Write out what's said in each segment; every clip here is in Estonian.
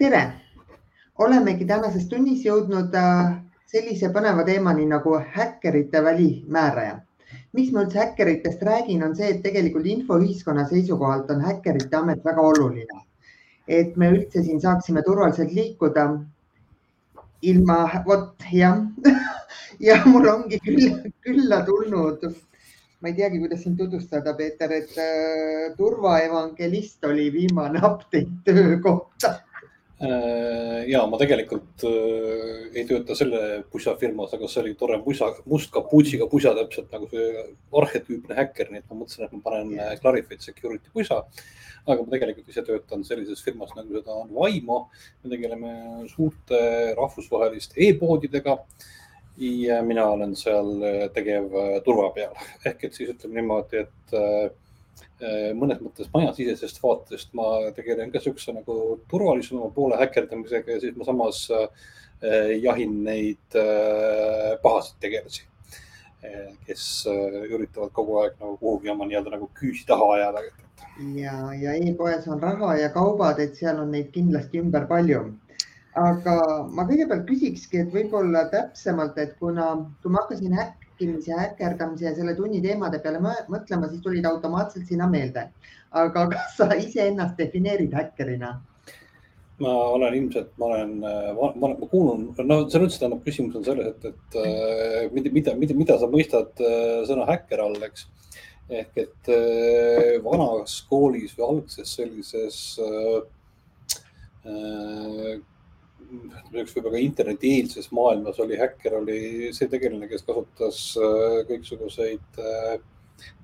tere, olemegi tänases tunnis jõudnud äh, sellise põneva teemani nagu häkkerite välimääraja. miks ma üldse häkkeritest räägin, on see, et tegelikult infoühiskonna seisukohalt on häkkerite amet väga oluline. et me üldse siin saaksime turvaliselt liikuda. Ilma, vot jah. Ja mul ongi küll, külla tulnud. Ma ei teagi, kuidas sind tutvustada, Peeter, et äh, turvaevangelist oli viimane update töö kohta ja ma tegelikult äh, ei tööta selle pusa firmas, aga see oli tore pusa, must kapuutsiga pusa, täpselt nagu see arhetüüpne häkker, nii et ma mõtlesin, et ma panen yeah. Clarified Security pusa. aga ma tegelikult ise töötan sellises firmas nagu seda on Vaimo. me tegeleme suurte rahvusvaheliste e-poodidega ja mina olen seal äh, tegev äh, turva peal ehk et siis ütleme niimoodi, et äh, mõnes mõttes majasisesest vaatest ma tegelen ka siukse nagu turvalisema poole häkkerdamisega ja siis ma samas jahin neid pahasid tegelasi, kes üritavad kogu aeg nagu kuhugi oma nii-öelda nagu küüsi taha ajada. ja, ja e-poes on raha ja kaubad, et seal on neid kindlasti ümber palju aga ma kõigepealt küsikski, et võib-olla täpsemalt, et kuna, kui ma hakkasin häkkimise, häkkerdamise ja selle tunni teemade peale mõtlema, siis tulid automaatselt sinna meelde. aga kas sa iseennast defineerid häkkerina? ma olen ilmselt, ma olen, ma, ma, ma kuulun, no selles mõttes tähendab, küsimus on selles, et, et äh, mida, mida, mida, mida sa mõistad äh, sõna häkker all, eks. ehk et äh, vanas koolis või algses sellises üks võib-olla internetieelses maailmas oli häkker, oli see tegelane, kes kasutas äh, kõiksuguseid äh,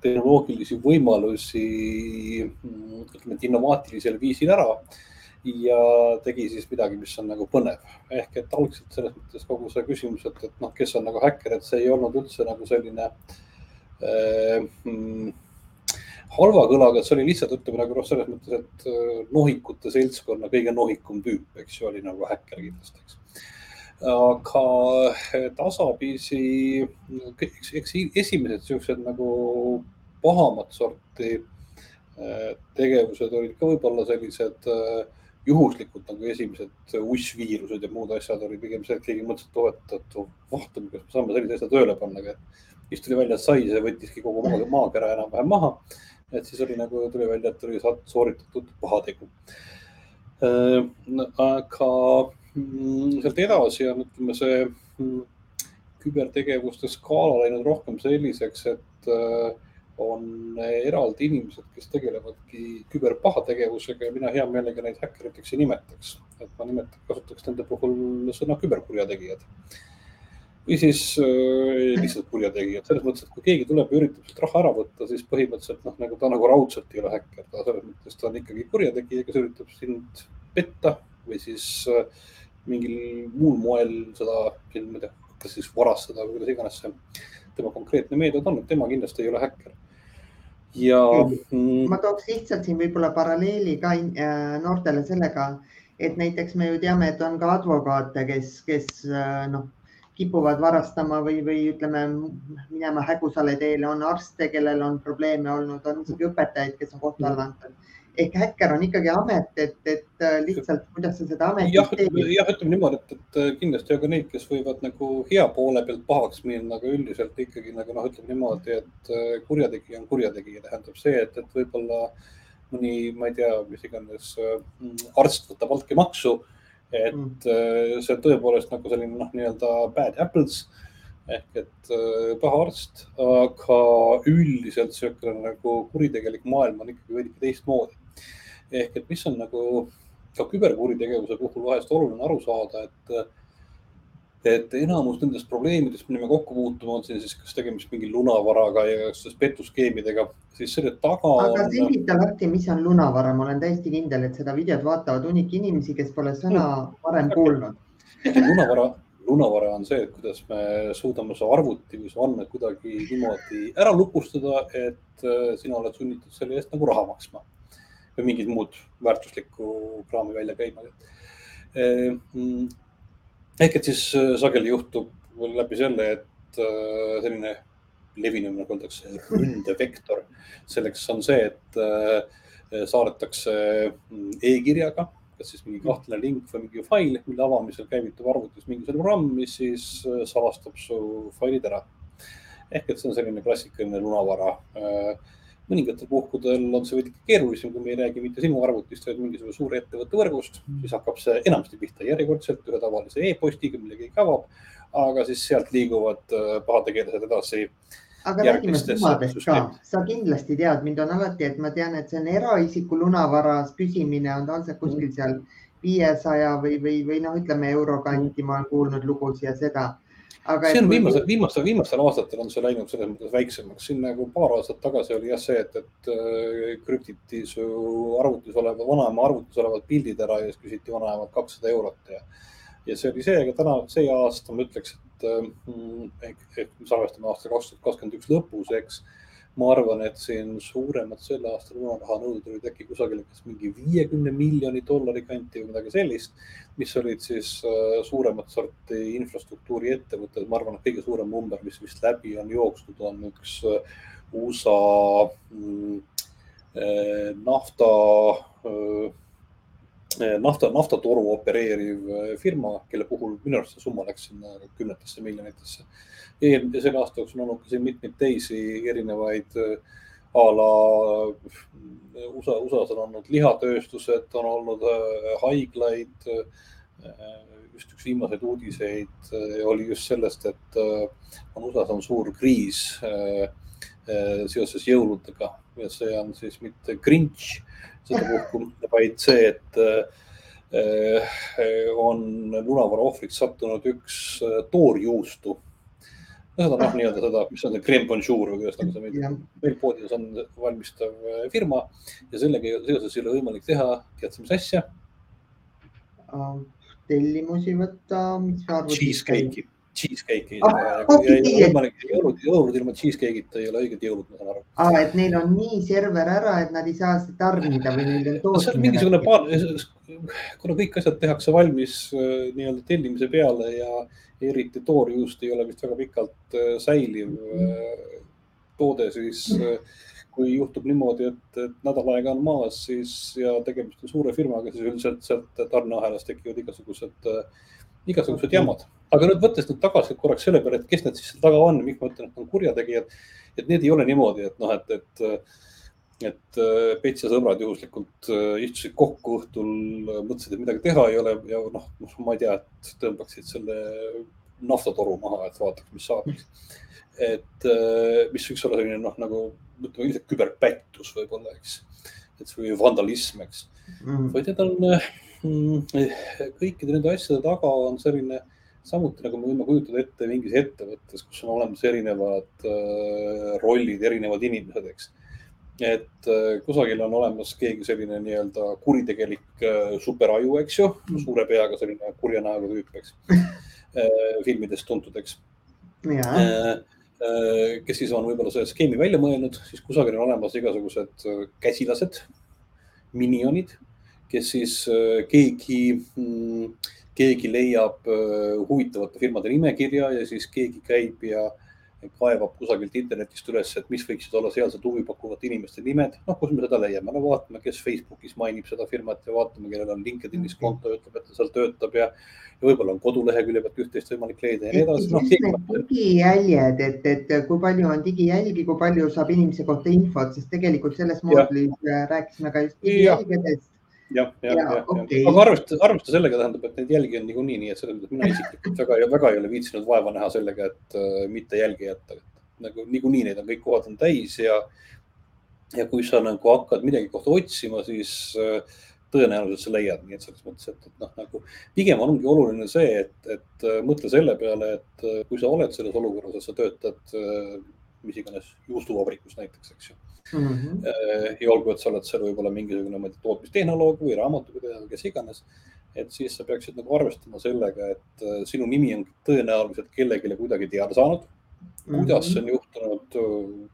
tehnoloogilisi võimalusi, mm, ütleme, et innovaatilisel viisil ära ja tegi siis midagi, mis on nagu põnev. ehk et algselt selles mõttes kogu see küsimus, et, et noh, kes on nagu häkker, et see ei olnud üldse nagu selline äh, mm, halva kõlaga, et see oli lihtsalt ütleme nagu noh, selles mõttes, et äh, nohikute seltskonna kõige nohikum tüüp, eks ju, oli nagu häkker kindlasti, eks. aga äh, tasapisi, eks, eks esimesed siuksed nagu pahamat sorti äh, tegevused olid ka võib-olla sellised juhuslikud nagu esimesed ussviirused ja muud asjad olid pigem see, et keegi mõtles, et oh, et, et vaatame, kas me saame sellise asja tööle panna, aga siis tuli välja, et sai, see võttiski kogu maakera enam-vähem maha et siis oli nagu, tuli välja, et oli sooritatud pahategu. Äh, aga mm, sealt edasi on, ütleme, see mm, kübertegevuste skaala läinud rohkem selliseks, et äh, on eraldi inimesed, kes tegelevadki küberpahategevusega ja mina hea meelega neid häkkeriteks ei nimetaks. et ma nimetaks, kasutaks nende puhul sõna küberkurjategijad või siis äh, lihtsalt kurjategijad, selles mõttes, et kui keegi tuleb ja üritab sealt raha ära võtta, siis põhimõtteliselt noh, nagu ta nagu raudselt ei ole häkker, ta selles mõttes ta on ikkagi kurjategija, kes üritab sind petta või siis äh, mingil muul moel seda, ma ei tea, kas siis varastada või kuidas iganes see tema konkreetne meetod on, et tema kindlasti ei ole häkker. Ja mm, ma tooks lihtsalt siin võib-olla paralleeli ka äh, noortele sellega, et näiteks me ju teame, et on ka advokaate, kes, kes äh, noh, kipuvad varastama või, või ütleme, minema hägusale teele, on arste, kellel on probleeme olnud, on isegi õpetajaid, kes on kohtu alla antud. ehk häkker on ikkagi amet, et, et äh, lihtsalt, kuidas sa seda ametit jah, teed. jah, ütleme niimoodi, et, et äh, kindlasti on ka neid, kes võivad nagu hea poole pealt pahaks minna, aga üldiselt ikkagi nagu noh, ütleme niimoodi, et äh, kurjategija on kurjategija, tähendab see, et, et võib-olla mõni, ma ei tea, mis iganes arst võtab altkäemaksu et mm. Äh, see on tõepoolest nagu selline noh, nii-öelda bad apples ehk et äh, paha arst, aga üldiselt niisugune nagu kuritegelik maailm on ikkagi veidike teistmoodi. ehk et mis on nagu ka küberkuritegevuse puhul vahest oluline aru saada, et et enamus nendest probleemidest, mille me kokku puutume, on siin siis kas tegemist mingi lunavaraga ja kas pettuskeemidega, siis selle taga. aga selgita lahti, mis on lunavara, ma olen täiesti kindel, et seda videot vaatavad hunnik inimesi, kes pole sõna varem kuulnud. lunavara, lunavara on see, et kuidas me suudame su arvuti või su andmed kuidagi niimoodi ära lukustada, et äh, sina oled sunnitud selle eest nagu raha maksma või mingit muud väärtuslikku kraami välja käima äh, mm, ehk et siis äh, sageli juhtub läbi selle, et äh, selline levinum, nagu öeldakse, ründevektor. selleks on see, et äh, saadetakse mm, e-kirjaga kas siis mingi kahtlane link või mingi fail, mille avamisel käivitub arvutis mingisugune programm, mis siis salastab su failid ära. ehk et see on selline klassikaline lunavara mõningatel puhkudel on see veidi keerulisem, kui me ei räägi mitte sinu arvutist, vaid mingisuguse suure ettevõtte võrgust, mm. siis hakkab see enamasti pihta järjekordselt ühe tavalise e-postiga, mille keegi avab. aga siis sealt liiguvad äh, pahategelased edasi. aga räägime sumadest ka, sa kindlasti tead, mind on alati, et ma tean, et see on eraisiku lunavaras püsimine on tavaliselt kuskil seal viiesaja või, või, või noh, ütleme euro kanti, ma olen kuulnud lugusid ja seda aga. see on viimasel, viimastel, viimastel aastatel on see läinud selles mõttes väiksemaks, siin nagu paar aastat tagasi oli jah see, et, et äh, krüptiti su arvutis oleva, vanaema arvutis olevad pildid ära ja siis küsiti vanaemalt kakssada eurot ja. ja see oli see, aga täna, see aasta ma ütleks, et mm, ehk, ehk me salvestame aasta kaks tuhat kakskümmend üks lõpus, eks ma arvan, et siin suuremad selle aasta lunaraha nõuded olid äkki kusagil kas mingi viiekümne miljoni dollari kanti või midagi sellist, mis olid siis äh, suuremat sorti infrastruktuuriettevõtted. ma arvan, et kõige suurem number, mis vist läbi on jooksnud, on üks äh, USA mm, äh, nafta nafta, naftatoru opereeriv firma, kelle puhul minu arust see summa läks sinna kümnetesse miljonitesse eelmise, selle aasta jooksul on olnud ka siin mitmeid teisi erinevaid a la USA, USA-s on olnud lihatööstused, on olnud äh, haiglaid. Äh, just üks viimaseid uudiseid äh, oli just sellest, et on USA-s on suur kriis seoses jõuludega ja see on siis mitte Grinch sedapuhku, vaid see, et on lunavara ohvriks sattunud üks toorjuustu seda noh, nii-öelda seda, mis on see creme bonjour või kuidas nagu see meil, meil poodides on valmistav äh, firma ja sellega seoses ei ole võimalik teha, tead sa, mis asja? tellimusi võtta? Cheesecake'i, cheesecake'i ah,. Jõulud, jõulud ilma cheesecake'ita ei ole õiged jõulud, ma saan aru ah,. et neil on nii server ära, et nad ei saa seda tarnida või neil on tootmine. mingisugune paar, kuna kõik asjad tehakse valmis äh, nii-öelda tellimise peale ja eriti toorjuust ei ole vist väga pikalt äh, säiliv äh, toode, siis kui juhtub niimoodi, et, et nädal aega on maas, siis ja tegemist on suure firmaga, siis üldiselt sealt tarneahelas tekivad igasugused, igasugused jamad. Aga nüüd võttes nüüd tagasi korraks selle peale, et kes need siis seal taga on, miks ma ütlen, et on kurjategijad, et need ei ole niimoodi, et noh, et, et et Pets ja sõbrad juhuslikult istusid kokku õhtul, mõtlesid, et midagi teha ei ole ja noh, noh, ma ei tea, et tõmbaksid selle naftatoru maha, et vaataks, mis saab. et mis võiks olla selline noh, nagu ütleme ilmselt küberpättus võib-olla, eks, et või vandalism, eks mm., vaid need on mm, kõikide nende asjade taga on selline samuti nagu me võime kujutada ette mingis ettevõttes, kus on olemas erinevad äh, rollid, erinevad inimesed, eks et äh, kusagil on olemas keegi selline nii-öelda kuritegelik äh, superaju, eks ju, suure peaga selline kurja näoga tüüp, eks äh, filmides tuntud, eks. kes siis on võib-olla selle skeemi välja mõelnud, siis kusagil on olemas igasugused käsilased, minionid, kes siis keegi, mm, keegi leiab huvitavate firmade nimekirja ja siis keegi käib ja kaevab kusagilt internetist üles, et mis võiksid olla sealsed huvipakkuvate inimeste nimed. noh, kus me seda leiame, no vaatame, kes Facebookis mainib seda firmat ja vaatame, kellel on LinkedInis mhm. konto, ütleb, et ta seal töötab ja, ja võib-olla on kodulehekülje pealt üht-teist võimalik leida ja nii edasi no,. digijäljed, et, et kui palju on digijälgi, kui palju saab inimese kohta infot, sest tegelikult selles moodlis rääkisime ka just digijälgedest jah, jah, jah, okay. aga arvestada, arvestada sellega tähendab, et neid jälgi on niikuinii, nii et selles mõttes mina isiklikult väga, väga ei ole viitsinud vaeva näha sellega, et uh, mitte jälgi jätta. nagu niikuinii neid on kõik kohad on täis ja, ja kui sa nagu hakkad midagi kohta otsima, siis uh, tõenäoliselt sa leiad, nii et selles mõttes, et, et noh, nagu pigem ongi oluline see, et, et uh, mõtle selle peale, et uh, kui sa oled selles olukorras, et sa töötad uh, mis iganes juustuvabrikus näiteks, eks ju mm. -hmm. ja olgu, et sa oled seal võib-olla mingisugune, ma ei tea, tootmistehnoloog või raamatupidaja kes iganes. et siis sa peaksid nagu arvestama sellega, et äh, sinu nimi on tõenäoliselt kellelegi kuidagi teada saanud. kuidas see on juhtunud?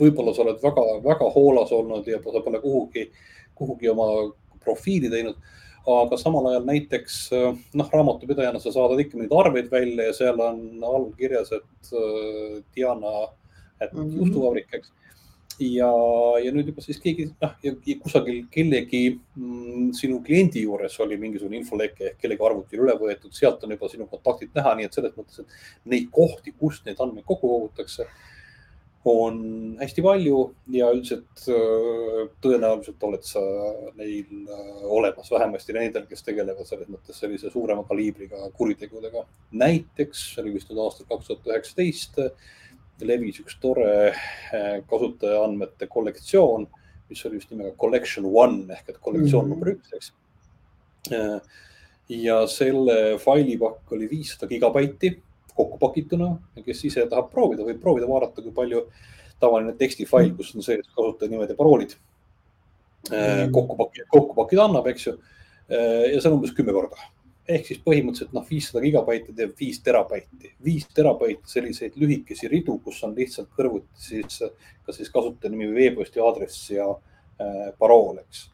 võib-olla sa oled väga-väga hoolas olnud ja sa pole kuhugi, kuhugi oma profiili teinud aga samal ajal näiteks äh, noh, raamatupidajana sa saadad ikka mingeid arveid välja ja seal on all kirjas, et Diana, et mm -hmm. juustuvabrik, eks ja, ja nüüd juba siis keegi, noh, kusagil kellegi mm, sinu kliendi juures oli mingisugune infoleke ehk kellegi arvutil üle võetud, sealt on juba sinu kontaktid näha, nii et selles mõttes, et neid kohti, kust neid andmeid kokku kogutakse, on hästi palju ja üldiselt äh, tõenäoliselt oled sa neil äh, olemas, vähemasti nendel, kes tegelevad selles mõttes sellise suurema kaliibriga kuritegudega. näiteks, see oli vist nüüd aastal kaks tuhat üheksateist levis üks tore äh, kasutajaandmete kollektsioon, mis oli just nimega Collection One ehk et kollektsioon mm -hmm. number üks, eks. Äh, ja selle failipakk oli viissada gigabaiti kokku pakituna ja kes ise tahab proovida, võib proovida vaadata, kui palju tavaline tekstifail, kus on sees kasutajanimed ja paroolid mm -hmm. kokku pakida, kokku pakida annab, eks ju. ja see on umbes kümme korda ehk siis põhimõtteliselt noh, viissada gigabaiti teeb viis terabaiti, viis terabaiti selliseid lühikesi ridu, kus on lihtsalt kõrvuti siis kas siis kasutajanimi või veeposti aadress ja äh, parool, eks.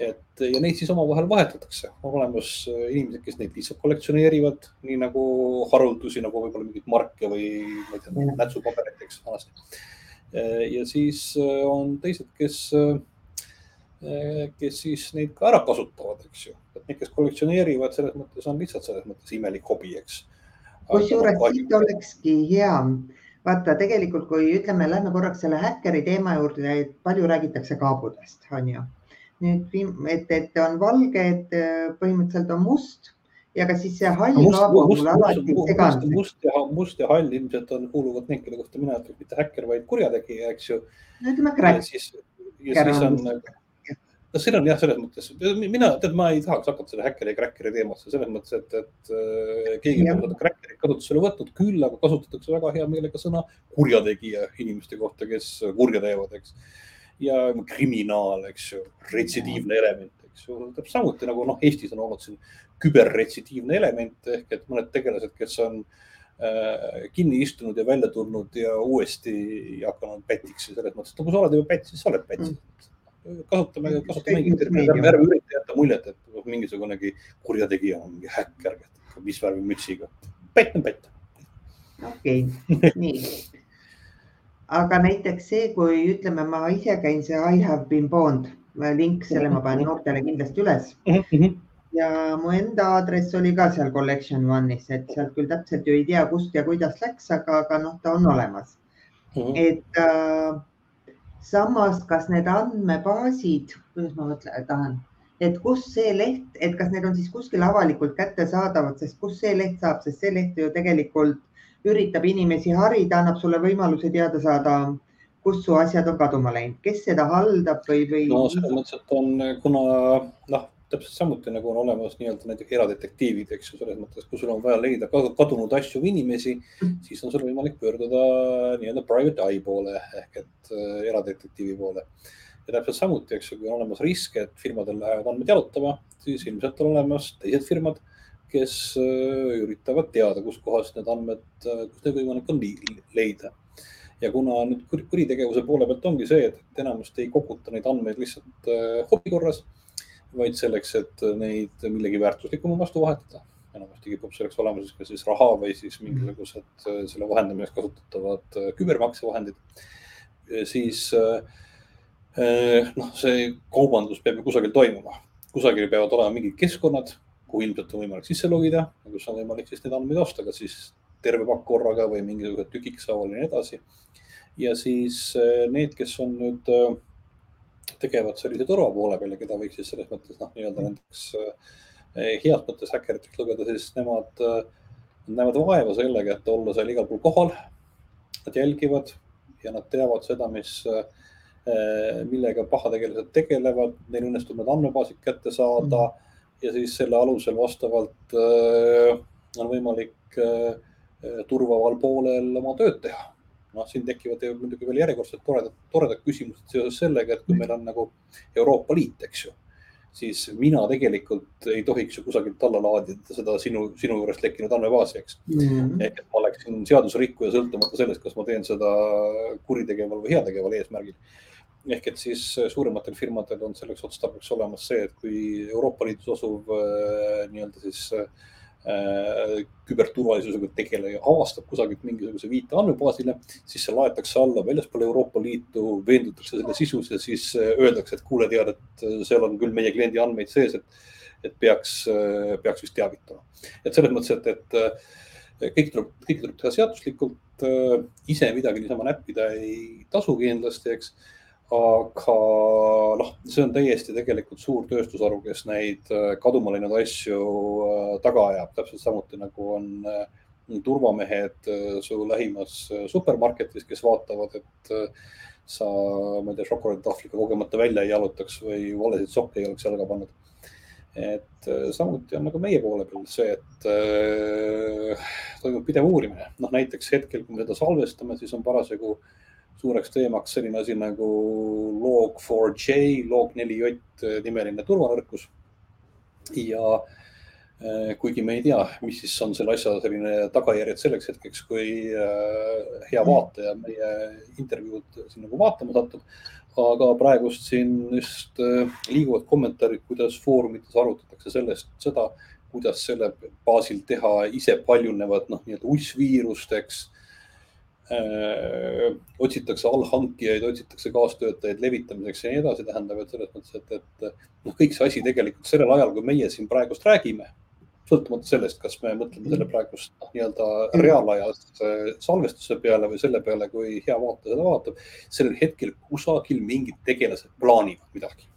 et ja neid siis omavahel vahetatakse, on olemas äh, inimesed, kes neid lihtsalt kollektsioneerivad, nii nagu haruldusi nagu võib-olla mingeid marke või ma ei tea, nätsupaberit, eks vanasti. Äh, ja siis äh, on teised, kes kes siis neid ka ära kasutavad, eks ju et need, kes kollektsioneerivad, selles mõttes on lihtsalt selles mõttes imelik hobi, eks. kusjuures siit olekski hea, vaata tegelikult, kui ütleme, lähme korraks selle häkkeri teema juurde, et palju räägitakse kaabudest, on ju. nüüd, et, et on valge, et äh, põhimõtteliselt on must ja ka siis see hall no, kaabu on mul alati seganud. must ja, must ja hall ilmselt on, kuuluvad need, kelle kohta mina ütleks mitte häkker, vaid kurjategija, eks ju. no ütleme kräkk. ja siis on no siin on jah, selles mõttes, mina, tead, ma ei tahaks hakata selle häkkeri ja kräkkeri teemasse selles mõttes, et, et äh, keegi on seda kräkkerit kasutusele võtnud, küll aga kasutatakse väga hea meelega sõna kurjategija inimeste kohta, kes kurja teevad, eks. ja kriminaal, eks ju, retsidiivne element, eks ju, täpselt samuti nagu noh, Eestis on olnud siin küberretsidiivne element ehk et mõned tegelased, kes on äh, kinni istunud ja välja tulnud ja uuesti hakanud pätiks ja selles mõttes, et kui sa oled juba pätt, siis sa oled pätt mm kasutame, kasutame terminit, ärme ürita jätta muljet, et mingisugunegi kurjategija on mingi häkker, mis värvi mütsiga. pätt on pätt. okei okay., nii. aga näiteks see, kui ütleme, ma ise käin see I have been bond, link selle ma panen noortele kindlasti üles mm. -hmm ja mu enda aadress oli ka seal Collection One'is, et sealt küll täpselt ju ei tea, kust ja kuidas läks, aga, aga noh, ta on olemas mm. -hmm. et äh, samas, kas need andmebaasid, kuidas ma mõtlen, tahan, et kus see leht, et kas need on siis kuskil avalikult kättesaadavad, sest kust see leht saab, sest see leht ju tegelikult üritab inimesi harida, annab sulle võimaluse teada saada, kus su asjad on kaduma läinud, kes seda haldab või, või? no selles mõttes, et on, kuna noh, täpselt samuti nagu on olemas nii-öelda näiteks eradetektiivid, eks ju, selles mõttes, kui sul on vaja leida kadunud asju või inimesi, siis on sul võimalik pöörduda nii-öelda private eye poole ehk et äh, eradetektiivi poole. ja täpselt samuti, eks ju, kui on olemas risk, et firmadel lähevad andmed jalutama, siis ilmselt on olemas teised firmad, kes äh, üritavad teada, kuskohast need andmed, äh, kus neid võimalik on leida ja kuna nüüd kuritegevuse poole pealt ongi see, et enamasti ei koguta neid andmeid lihtsalt hobi korras vaid selleks, et neid millegi väärtuslikuma vastu vahetada. enamasti kipub selleks olema siis ka siis raha või siis mingisugused äh, selle vahendamiseks kasutatavad äh, kübermaksevahendid. siis äh, noh, see kaubandus peab ju kusagil toimuma, kusagil peavad olema mingid keskkonnad, kuhu ilmselt on võimalik sisse logida, kus on võimalik siis neid andmeid osta, kas siis terve pakk korraga või mingisugused tükikshaaval ja nii edasi. ja siis need, kes on nüüd tegevad sellise turvapoole peal ja keda võiks siis selles mõttes noh, nii-öelda nendeks eh, heas mõttes häkkeriteks lugeda, siis nemad äh, näevad vaeva sellega, et olla seal igal pool kohal. Nad jälgivad ja nad teavad seda, mis millega pahategelased tegelevad, neil õnnestub need andmebaasid kätte saada mm. ja siis selle alusel vastavalt on võimalik turvaval poolel oma tööd teha noh, siin tekivad muidugi veel järjekordselt toredad, toredad küsimused seoses sellega, et kui meil on nagu Euroopa Liit, eks ju, siis mina tegelikult ei tohiks ju kusagilt alla laadida seda sinu, sinu juurest lekkinud andmebaasi, eks mm. -hmm. ehk et ma oleksin seadusrikkuja sõltumata sellest, kas ma teen seda kuritegeval või heategeval eesmärgil. ehk et siis suurematel firmadel on selleks otstarbeks olemas see, et kui Euroopa Liidus asuv äh, nii-öelda siis äh, küberturvalisusega tegeleja avastab kusagilt mingisuguse viite andmebaasile, siis see laetakse alla väljaspool Euroopa Liitu, veendutakse selle sisus ja siis öeldakse, et kuule, tead, et seal on küll meie kliendi andmeid sees, et, et peaks, peaks vist teavitama. et selles mõttes, et, et kõik tuleb, kõik tuleb teha seaduslikult. ise midagi niisama näppida ei tasu kindlasti, eks aga noh, see on täiesti tegelikult suur tööstusharu, kes neid äh, kaduma läinud asju äh, taga ajab, täpselt samuti nagu on äh, turvamehed su lähimas supermarketis, kes vaatavad, et sa, ma ei tea, šokolaaditahvliga kogemata välja ei jalutaks või valesid sokke ei oleks jalga pannud. et samuti on nagu meie poole peal see, et äh, toimub pidev uurimine, noh näiteks hetkel, kui me seda salvestame, siis on parasjagu äh, suureks teemaks selline asi nagu Log4j, Log4j nimeline turvanõrkus. ja eh, kuigi me ei tea, mis siis on selle asja selline tagajärjed selleks hetkeks, kui eh, hea vaataja meie intervjuud siin nagu vaatama satub. aga praegust siin just eh, liiguvad kommentaarid, kuidas foorumites arutatakse sellest, seda, kuidas selle baasil teha ise paljunevad noh, nii-öelda ussviirust, eks Äh, otsitakse allhankijaid, otsitakse kaastöötajaid levitamiseks ja nii edasi, tähendab, et selles mõttes, et, et noh, kõik see asi tegelikult sellel ajal, kui meie siin praegust räägime, sõltumata sellest, kas me mõtleme selle praegust noh, nii-öelda reaalajas äh, salvestuse peale või selle peale, kui hea vaataja seda vaatab, sellel hetkel kusagil mingid tegelased plaanivad midagi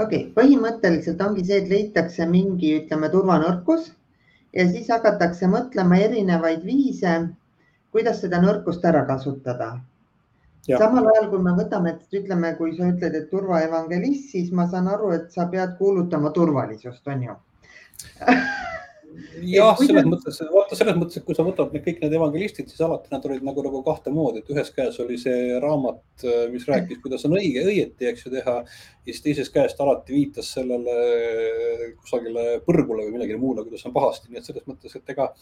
okei okay., põhimõtteliselt ongi see, et leitakse mingi, ütleme, turvanõrkus ja siis hakatakse mõtlema erinevaid viise kuidas seda nõrkust ära kasutada. samal ajal, kui me võtame, et ütleme, kui sa ütled, et turvaevangelist, siis ma saan aru, et sa pead kuulutama turvalisust, on ju jah, selles mõttes, vaata selles mõttes, et kui sa võtad need kõik need evangelistid, siis alati nad olid nagu, nagu kahte moodi, et ühes käes oli see raamat, mis rääkis, kuidas on õige, õieti, eks ju teha. ja siis teises käest alati viitas sellele kusagile põrgule või millelegi muule, kuidas on pahasti, nii et selles mõttes, et ega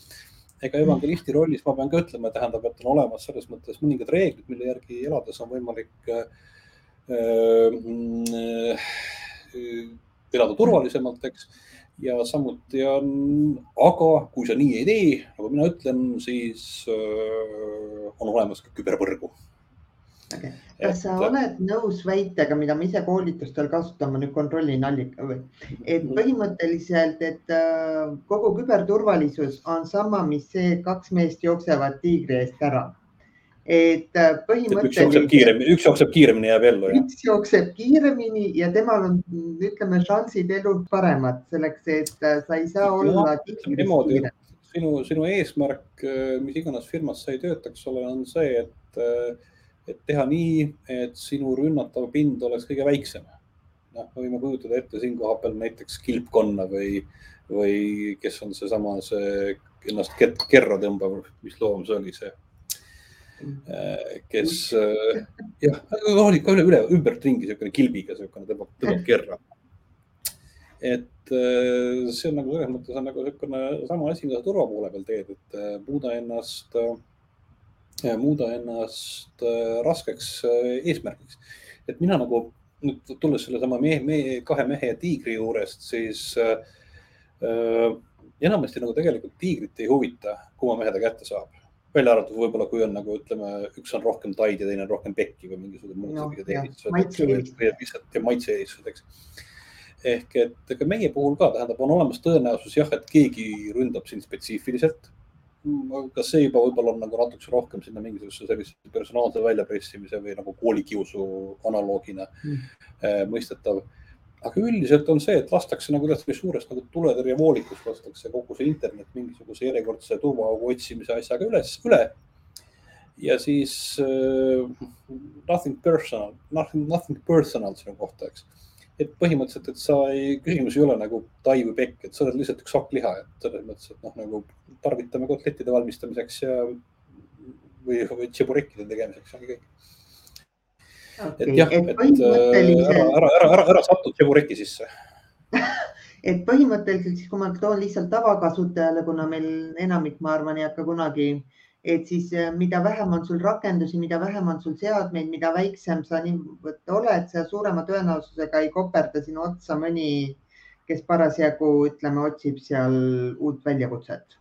ega evangelisti rollis ma pean ka ütlema, tähendab, et on olemas selles mõttes mõningad reeglid, mille järgi elades on võimalik äh, äh, elada turvalisemalt, eks. ja samuti on, aga kui sa nii ei tee, nagu mina ütlen, siis äh, on olemas ka kübervõrgu. Okay.. Kas sa oled nõus väitega, mida ma ise koolitustel kasutan, ma nüüd kontrollin allika või, et mhm. põhimõtteliselt, et äh, kogu küberturvalisus on sama, mis see, kaks meest jooksevad tiigri eest ära et äh, põhimõtteliselt. üks jookseb kiiremini, üks jookseb kiiremini, jääb ellu. üks jookseb kiiremini ja temal on, ütleme, šansid elus paremad selleks, et äh, sa ei saa olla. sinu, sinu eesmärk, mis iganes firmas sa ei töötaks ole, on see, et et teha nii, et sinu rünnatav pind oleks kõige väiksem. noh, võime kujutada ette siinkohal peal näiteks kilpkonna või, või kes on seesama, see ennast kerra tõmbav, mis loom see oli, see äh, kes äh, jah, oli ka üle, üle ümbertringi niisugune kilbiga, niisugune tõmbab, tõmbab kerra. et äh, see on nagu selles mõttes on nagu niisugune sama asi, mida sa turva poole peal teed, et muuda ennast äh, muuda ennast äh, raskeks äh, eesmärgiks. et mina nagu nüüd tulles sellesama mehe, mehe, kahe mehe ja tiigri juurest, siis äh, äh, enamasti nagu tegelikult tiigrit ei huvita, kumma mehe ta kätte saab. välja arvatud võib-olla, kui on nagu ütleme, üks on rohkem taid ja teine on rohkem pekki või mingisugused muud no, sellised maitse-eelistused, eks. ehk et ega meie puhul ka tähendab, on olemas tõenäosus jah, et keegi ründab sind spetsiifiliselt kas see juba võib-olla on nagu natukese rohkem sinna mingisuguse sellise personaalse väljapressimise või nagu koolikiusu analoogina mm. Eh, mõistetav. aga üldiselt on see, et lastakse nagu täiesti suurest nagu tuletõrjevoolikust lastakse kogu see internet mingisuguse järjekordse turvaaugu otsimise asjaga üles, üle. ja siis uh, nothing personal, nothing, nothing personal sinu kohta, eks et põhimõtteliselt, et sa ei, küsimus ei ole nagu tai või pekk, et sa oled lihtsalt üks hakk liha, et selles mõttes, et noh, nagu tarvitame kotlettide valmistamiseks ja või, või tšeburekkide tegemiseks ongi kõik. Okay.. et jah, et, et äh, ära, ära, ära, ära, ära satu tšebureki sisse. Et põhimõtteliselt siis, kui ma toon lihtsalt tavakasutajale, kuna meil enamik, ma arvan, ei hakka kunagi äh, et siis äh, mida vähem on sul rakendusi, mida vähem on sul seadmeid, mida väiksem sa niivõrd oled, seda suurema tõenäosusega ei koperda sinu otsa mõni, kes parasjagu ütleme, otsib seal uut väljakutset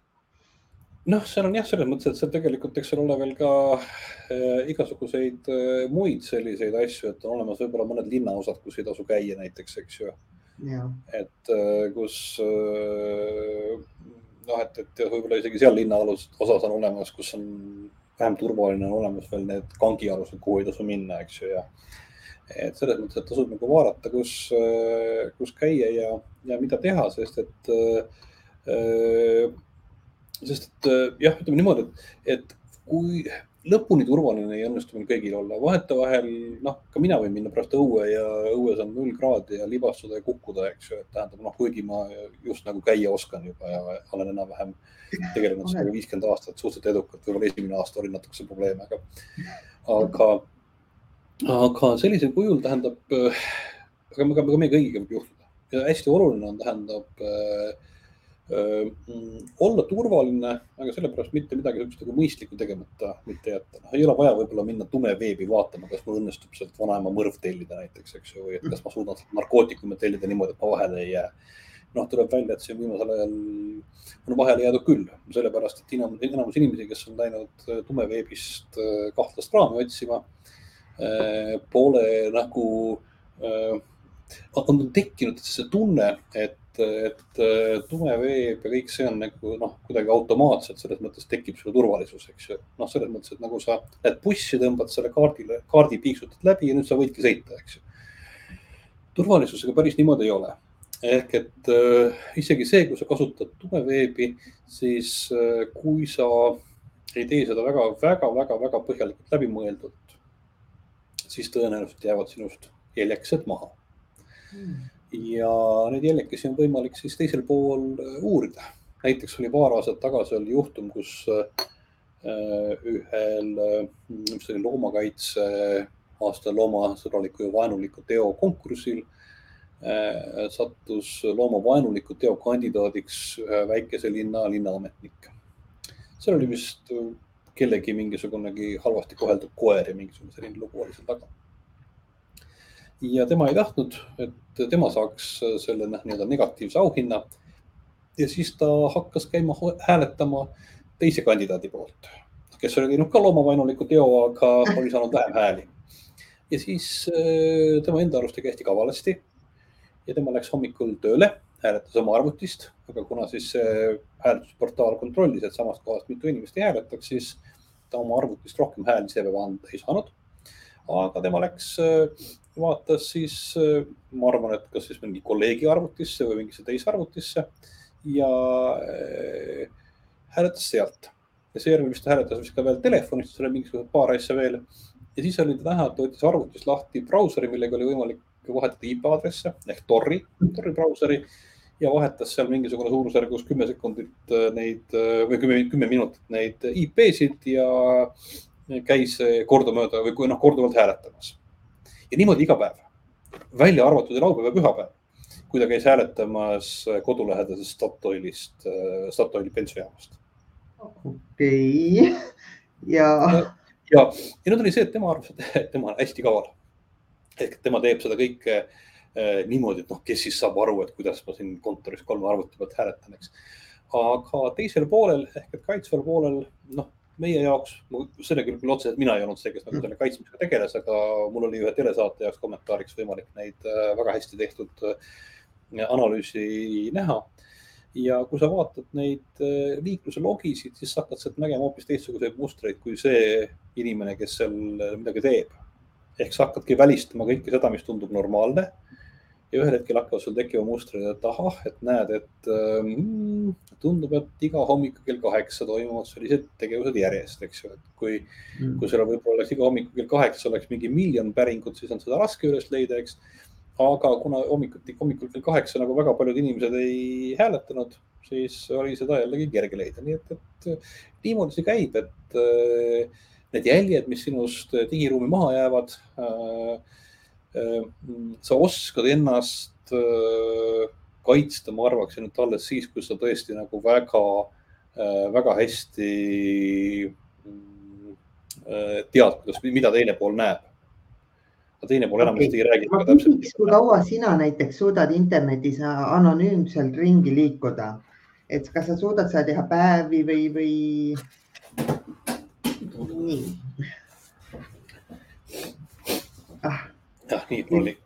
noh, seal on jah, selles mõttes, et seal tegelikult, eks seal ole veel ka äh, igasuguseid äh, muid selliseid asju, et on olemas võib-olla mõned linnaosad, kus ei tasu käia näiteks, eks ju. et äh, kus äh, noh, et, et võib-olla isegi seal linnaosas on olemas, kus on vähem turvaline, on olemas veel need kangialused, kuhu ei tasu minna, eks ju, ja et selles mõttes, et tasub nagu vaadata, kus, äh, kus käia ja, ja mida teha, sest et äh, sest et äh, jah, ütleme niimoodi, et, et kui lõpuni turvaline ei õnnestu meil kõigil olla, vahetevahel noh, ka mina võin minna pärast õue ja õues on null kraadi ja libastuda ja kukkuda, eks ju, et tähendab noh, kuigi ma just nagu käia oskan juba ja olen enam-vähem tegelenud sellega viiskümmend aastat suhteliselt edukalt, võib-olla esimene aasta oli natukese probleeme, aga, aga, aga sellisel kujul tähendab, äh, aga, aga, meie kõigiga võib juhtuda. Ja hästi oluline on, tähendab äh, olla turvaline, aga sellepärast mitte midagi sihukest nagu mõistlikku tegemata mitte jätta. noh, ei ole vaja võib-olla minna tume veebi vaatama, kas mul õnnestub sealt vanaema mõrv tellida näiteks, eks ju, või et kas ma suudan sealt narkootikume tellida niimoodi, et ma vahele ei jää. noh, tuleb välja, et siin viimasel ajal on vahele jäädud küll, sellepärast et enamus, enamus inimesi, kes on läinud tumeveebist kahtlast kraami otsima, pole nagu on tekkinud see tunne, et et, et tume veeb ja kõik see on nagu noh, kuidagi automaatselt selles mõttes tekib sulle turvalisus, eks ju. noh, selles mõttes, et nagu sa lähed bussi, tõmbad selle kaardile, kaardi piiksutad läbi ja nüüd sa võidki sõita, eks ju. turvalisusega päris niimoodi ei ole. ehk et äh, isegi see, kui sa kasutad tumeveebi, siis äh, kui sa ei tee seda väga, väga, väga, väga põhjalikult läbimõeldult, siis tõenäoliselt jäävad sinust jäljekesed maha hmm ja neid jällekesi on võimalik siis teisel pool äh, uurida. näiteks oli paar aastat tagasi oli juhtum, kus äh, ühel, äh, mis oli loomakaitse aasta loomasõbraliku ja vaenuliku teo konkursil sattus loomavaenuliku teo kandidaadiks ühe väikese linna linnaametnik. seal oli vist kellegi mingisugunegi halvasti koheldud koer ja mingisugune selline lugu oli seal taga ja tema ei tahtnud, et tema saaks selle nii-öelda negatiivse auhinna. ja siis ta hakkas käima hääletama teise kandidaadi poolt, kes oli teinud ka loomavaenuliku teo, aga oli saanud vähem hääli. ja siis äh, tema enda arust tegi hästi kavalasti. ja tema läks hommikul tööle, hääletas oma arvutist, aga kuna siis hääletusportaal kontrollis, et samast kohast mitu inimest ei hääletaks, siis ta oma arvutist rohkem hääli see päev anda ei saanud. aga tema läks äh, vaatas siis, äh, ma arvan, et kas siis mingi kolleegi arvutisse või mingisse teise arvutisse ja äh, hääletas sealt. ja seejärel vist hääletas vist ka veel telefonist, seal oli mingisugused paar asja veel. ja siis oli näha, et ta võttis arvutist lahti brauseri, millega oli võimalik vahetada IP aadresse ehk Tori, Tori brauseri ja vahetas seal mingisugune suurusjärgus kümme sekundit äh, neid või kümme, kümme minutit neid IP-sid ja käis kordamööda või kui noh, korduvalt hääletamas ja niimoodi iga päev, välja arvatud laupäev ja pühapäev, kui ta käis hääletamas kodulähedasest Statoilist, äh, Statoili bensujaamast. okei okay. ja. ja, ja nüüd oli see, et tema arvas, et tema on hästi kaval. ehk tema teeb seda kõike äh, niimoodi, et noh, kes siis saab aru, et kuidas ma siin kontoris kolme arvuti pealt hääletan, eks. aga teisel poolel ehk et kaitsval poolel, noh meie jaoks, selle küll, küll otseselt mina ei olnud see, kes nagu selle kaitsmisega tegeles, aga mul oli ühe telesaate jaoks kommentaariks võimalik neid äh, väga hästi tehtud äh, analüüsi näha. ja kui sa vaatad neid äh, liikluse logisid, siis sa hakkad sealt nägema hoopis teistsuguseid mustreid kui see inimene, kes seal midagi teeb. ehk sa hakkadki välistama kõike seda, mis tundub normaalne ja ühel hetkel hakkavad sul tekkima mustrid, et ahah, et näed, et mm, tundub, et iga hommikul kell kaheksa toimuvad sellised tegevused järjest, eks ju, et kui mm., kui sul võib-olla oleks iga hommikul kell kaheksa oleks mingi miljon päringut, siis on seda raske üles leida, eks. aga kuna hommikuti, hommikul kell kaheksa nagu väga paljud inimesed ei hääletanud, siis oli seda jällegi kerge leida, nii et, et niimoodi see käib, et äh, need jäljed, mis sinust digiruumi maha jäävad Äh, sa oskad ennast äh, kaitsta, ma arvaksin, et alles siis, kui sa tõesti nagu väga, äh, väga hästi tead, kuidas, mida teine pool näeb. teine pool enamasti Okei. ei räägi ma küsiks, kui kaua sina näiteks suudad internetis anonüümselt ringi liikuda, et kas sa suudad seda teha päevi või, või? nii. ah, jah, nii mul oli,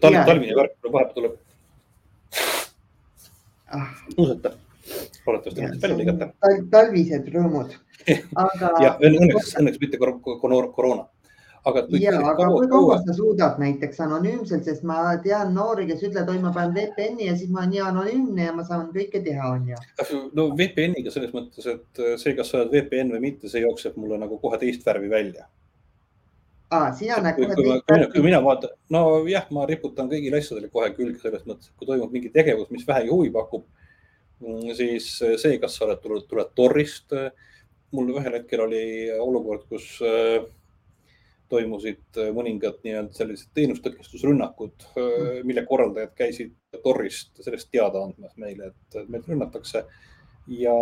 talv, talvine värk vahepeal tuleb ah, nuusata. loodetavasti õnnestub välja lõigata. talvised rõõmud. aga, jah, õnneks, õnneks mitte kor- kor- koroona. aga ja, aga kui kaua- sa suudad näiteks anonüümselt, sest ma tean noori, kes ütlevad, oi, ma panen VPN-i ja siis ma olen nii anonüümne ja ma saan kõike teha, onju. no VPN-iga selles mõttes, et see, kas sa oled VPN või mitte, see jookseb mulle nagu kohe teist värvi välja. aa, sina näed kui, ma, kui, mina, vaatan, nojah, ma riputan kõigile asjadele kohe külge selles mõttes, et kui toimub mingi tegevus, mis vähegi huvi pakub, siis see, kas sa oled tulnud, tuled torrist. mul ühel hetkel oli olukord, kus äh, toimusid mõningad nii-öelda sellised teenustõkestusrünnakud, mille korraldajad käisid torrist sellest teada andmas meile, et meid rünnatakse. ja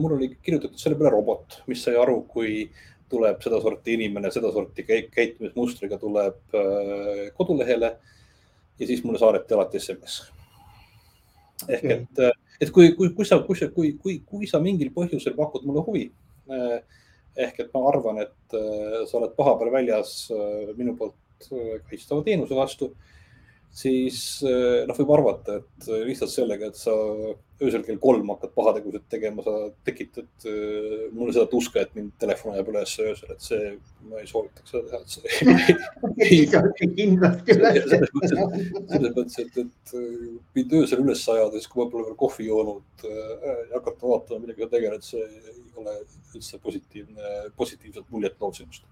mul oli kirjutatud selle peale robot, mis sai aru, kui tuleb sedasorti inimene sedasorti käi- käitumismustriga tuleb eh, kodulehele ja siis mulle saadeti alati SMS. ehk et, et kui, kui, kui sa, kui sa, kui, kui, kui sa mingil põhjusel pakud mulle huvi eh, ehk et ma arvan, et äh, sa oled paha peal väljas äh, minu poolt äh, kaitstava teenuse vastu, siis äh, noh, võib arvata, et äh, lihtsalt sellega, et sa öösel kell kolm hakkad pahategusid tegema, sa tekitad äh, mulle seda tuska, et mind telefon ajab üles öösel, et see, ma ei soovitaks seda teha, et see selles mõttes, et, et mind öösel üles ajada, siis kui ma pole veel kohvi joonud äh, ja hakata vaatama, millega sa tegeled, see ei ole üldse positiivne, positiivset muljet loov sinust.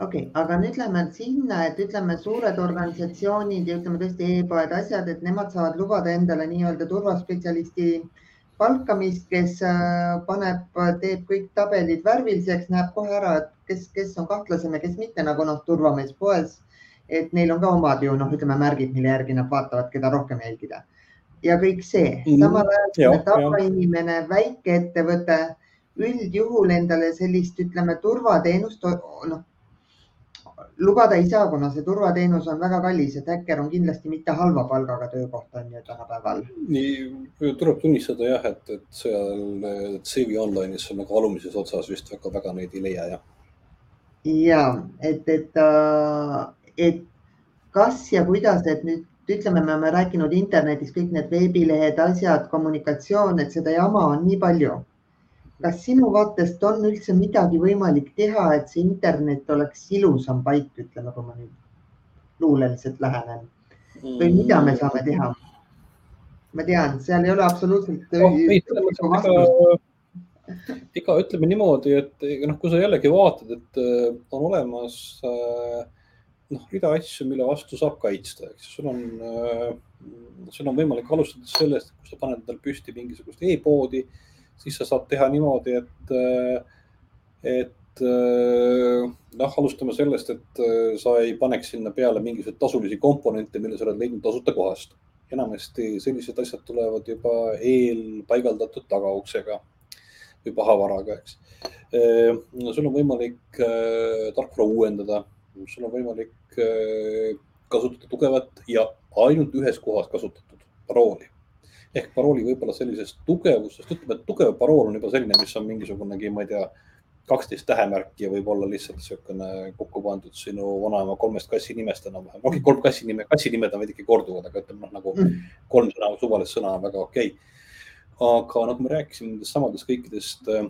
Okei okay,, aga nüüd lähme sinna, et ütleme, suured organisatsioonid ja ütleme tõesti e-poed, asjad, et nemad saavad lubada endale nii-öelda turvaspetsialisti palkamist, kes äh, paneb, teeb kõik tabelid värviliseks, näeb kohe ära, et kes, kes on kahtlasem ja kes mitte, nagu noh, turvamees poes. et neil on ka omad ju noh, ütleme märgid, mille järgi nad vaatavad, keda rohkem jälgida. ja kõik see Mhm. samal ajal tavainimene, väikeettevõte üldjuhul endale sellist, ütleme, turvateenust noh, lubada ei saa, kuna see turvateenus on väga kallis, et häkker on kindlasti mitte halva palgaga töökoht on ju tänapäeval. nii tuleb tunnistada jah, et, et seal CV Online'is on nagu alumises otsas vist väga-väga neid ei leia jah. ja et, et, et kas ja kuidas, et nüüd ütleme, me oleme rääkinud internetis kõik need veebilehed, asjad, kommunikatsioon, et seda jama on nii palju kas sinu vaatest on üldse midagi võimalik teha, et see internet oleks ilusam paik, ütleme, kui ma nüüd luuleliselt lähenen või mida me saame teha? ma tean, seal ei ole absoluutselt vastust. ega, ütleme niimoodi, et noh, kui sa jällegi vaatad, et äh, on olemas äh, noh, rida asju, mille vastu saab kaitsta, eks sul on, sul on võimalik alustada sellest, kui sa paned endale püsti mingisugust e-poodi, siis sa saad teha niimoodi, et, et noh, alustame sellest, et sa ei paneks sinna peale mingisuguseid tasulisi komponente, mille sa oled leidnud tasuta kohast enamasti sellised asjad tulevad juba eelpaigaldatud tagauksega või pahavaraga, eks. sul on võimalik tarkvara uuendada, sul on võimalik kasutada tugevat ja ainult ühes kohas kasutatud parooli. Ehk parooli võib-olla sellisest tugevusest, ütleme, et tugev parool on juba selline, mis on mingisugunegi, ma ei tea, kaksteist tähemärki ja võib-olla lihtsalt niisugune kokku pandud sinu vanaema kolmest kassi nimest enam-vähem. okei, kolm kassi nime, kassi nimed on veidike korduvad, aga ütleme noh, nagu kolm sõna, suvalist sõna on väga okei okay.. aga nagu me rääkisime nendest samadest kõikidest äh,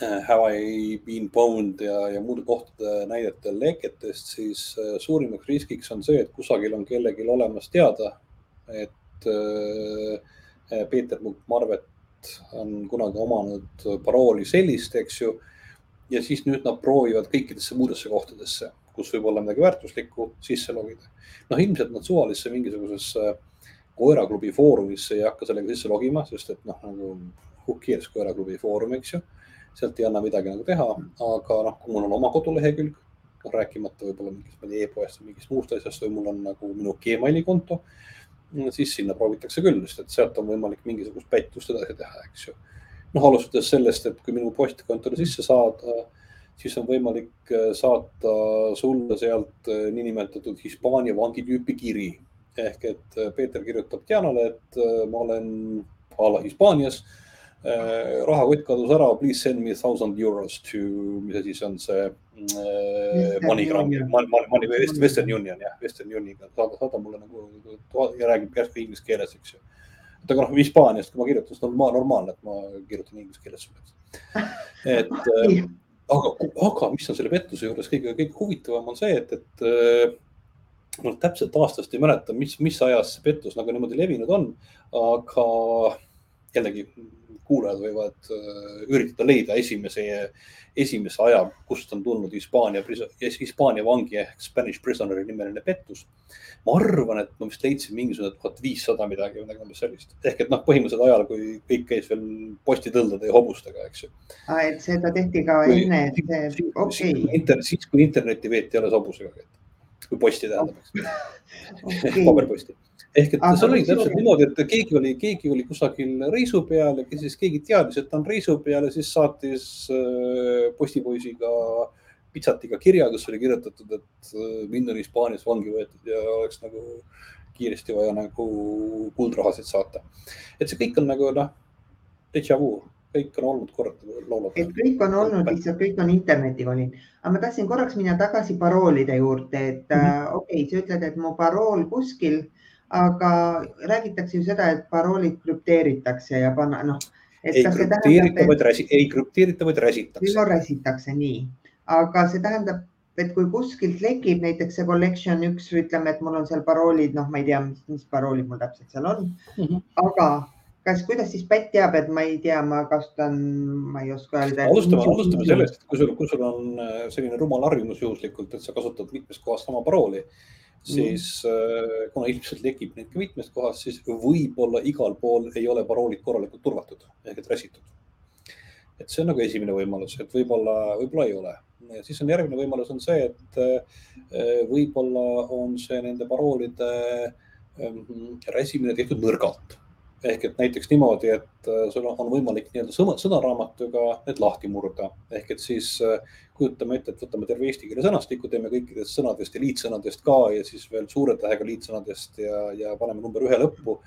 Have I been boned ja, ja muude kohtade näidete leketest, siis äh, suurimaks riskiks on see, et kusagil on kellelgi olemas teada, et äh, Peeter Mukk Marvet on kunagi omanud parooli sellist, eks ju. ja siis nüüd nad proovivad kõikidesse muudesse kohtadesse, kus võib olla midagi väärtuslikku sisse logida. noh, ilmselt nad suvalisse mingisugusesse koeraklubi foorumisse ei hakka sellega sisse logima, sest et noh, nagu who cares koeraklubi foorum, eks ju. sealt ei anna midagi nagu teha, aga noh, kui mul on oma kodulehekülg, noh rääkimata võib-olla mingist e-poest või mingist muust asjast või mul on nagu minu Gmaili konto, siis sinna proovitakse küll, sest et sealt on võimalik mingisugust pättust edasi teha, eks ju noh, alustades sellest, et kui minu postkontole sisse saada, siis on võimalik saata sulle sealt niinimetatud Hispaania vangi tüüpi kiri. ehk et Peeter kirjutab Dianale, et ma olen a la Hispaanias äh, rahakott kadus ära, please send me thousand euros to, mis asi see on see äh, MoneyGram, Money, Western Union jah, Western Unioniga, saada, saada mulle nagu ja räägib järsku inglise keeles, eks ju. et aga noh, Hispaaniast, kui ma kirjutan, siis on normaalne, et ma kirjutan inglise keeles sulle. et äh, aga, aga mis on selle pettuse juures kõige, kõige huvitavam on see, et, et äh, ma täpselt aastast ei mäleta, mis, mis ajas see pettus nagu niimoodi levinud on, aga jällegi kuulajad võivad äh, üritada leida esimese, esimese aja, kust on tulnud Hispaania, Hispaania vangi ehk Spanish prisoner'i nimeline pettus. ma arvan, et ma vist leidsin mingisugune tuhat viissada midagi või midagi umbes sellist. ehk et noh, põhimõtteliselt ajal, kui kõik käis veel postitõldade ja hobustega, eks ju. et seda tehti ka enne, et okei okay.. siis, kui internetti veeti alles hobusega, kui posti tähendab, eks. Paberposti ehk et seal oli täpselt niimoodi, et keegi oli, keegi oli kusagil reisu peal ja siis keegi teadis, et ta on reisu peal ja siis saatis äh, postipoisiga pitsatiga kirja, kus oli kirjutatud, et äh, mind on Hispaanias vangi võetud ja oleks nagu kiiresti vaja nagu kuldrahasid saata. et see kõik on nagu noh, déjà vu, kõik on olnud kord laulab. et kõik on olnud, lihtsalt kõik on interneti valinud. aga ma tahtsin korraks minna tagasi paroolide juurde, et mm -hmm. okei okay,, sa ütled, et mu parool kuskil aga räägitakse ju seda, et paroolid krüpteeritakse ja panna, noh. ei krüpteerita, vaid räsi, ei krüpteerita, vaid räsitakse. no räsitakse, nii. aga see tähendab, et kui kuskilt lekib näiteks see collection üks, ütleme, et mul on seal paroolid, noh, ma ei tea, mis, mis paroolid mul täpselt seal on mm, -hmm. aga kas, kuidas siis pätt teab, et ma ei tea, ma kasutan, ma ei oska öelda. alustame, alustame sellest, et kui sul, kui sul on äh, selline rumal harjumus juhuslikult, et sa kasutad mitmes kohas sama parooli siis mm. kuna ilmselt lekib neid ka mitmest kohast, siis võib-olla igal pool ei ole paroolid korralikult turvatud ehk et räsitud. et see on nagu esimene võimalus, et võib-olla, võib-olla ei ole. siis on järgmine võimalus on see, et äh, võib-olla on see nende paroolide räsimine tehtud nõrgalt ehk et näiteks niimoodi, et äh, sul on võimalik nii-öelda sõna, sõnaraamatuga need lahti murda. ehk et siis äh, kujutame ette, et võtame terve eesti keele sõnastiku, teeme kõikidest sõnadest ja liitsõnadest ka ja siis veel suure tähega liitsõnadest ja, ja paneme number ühe lõppu.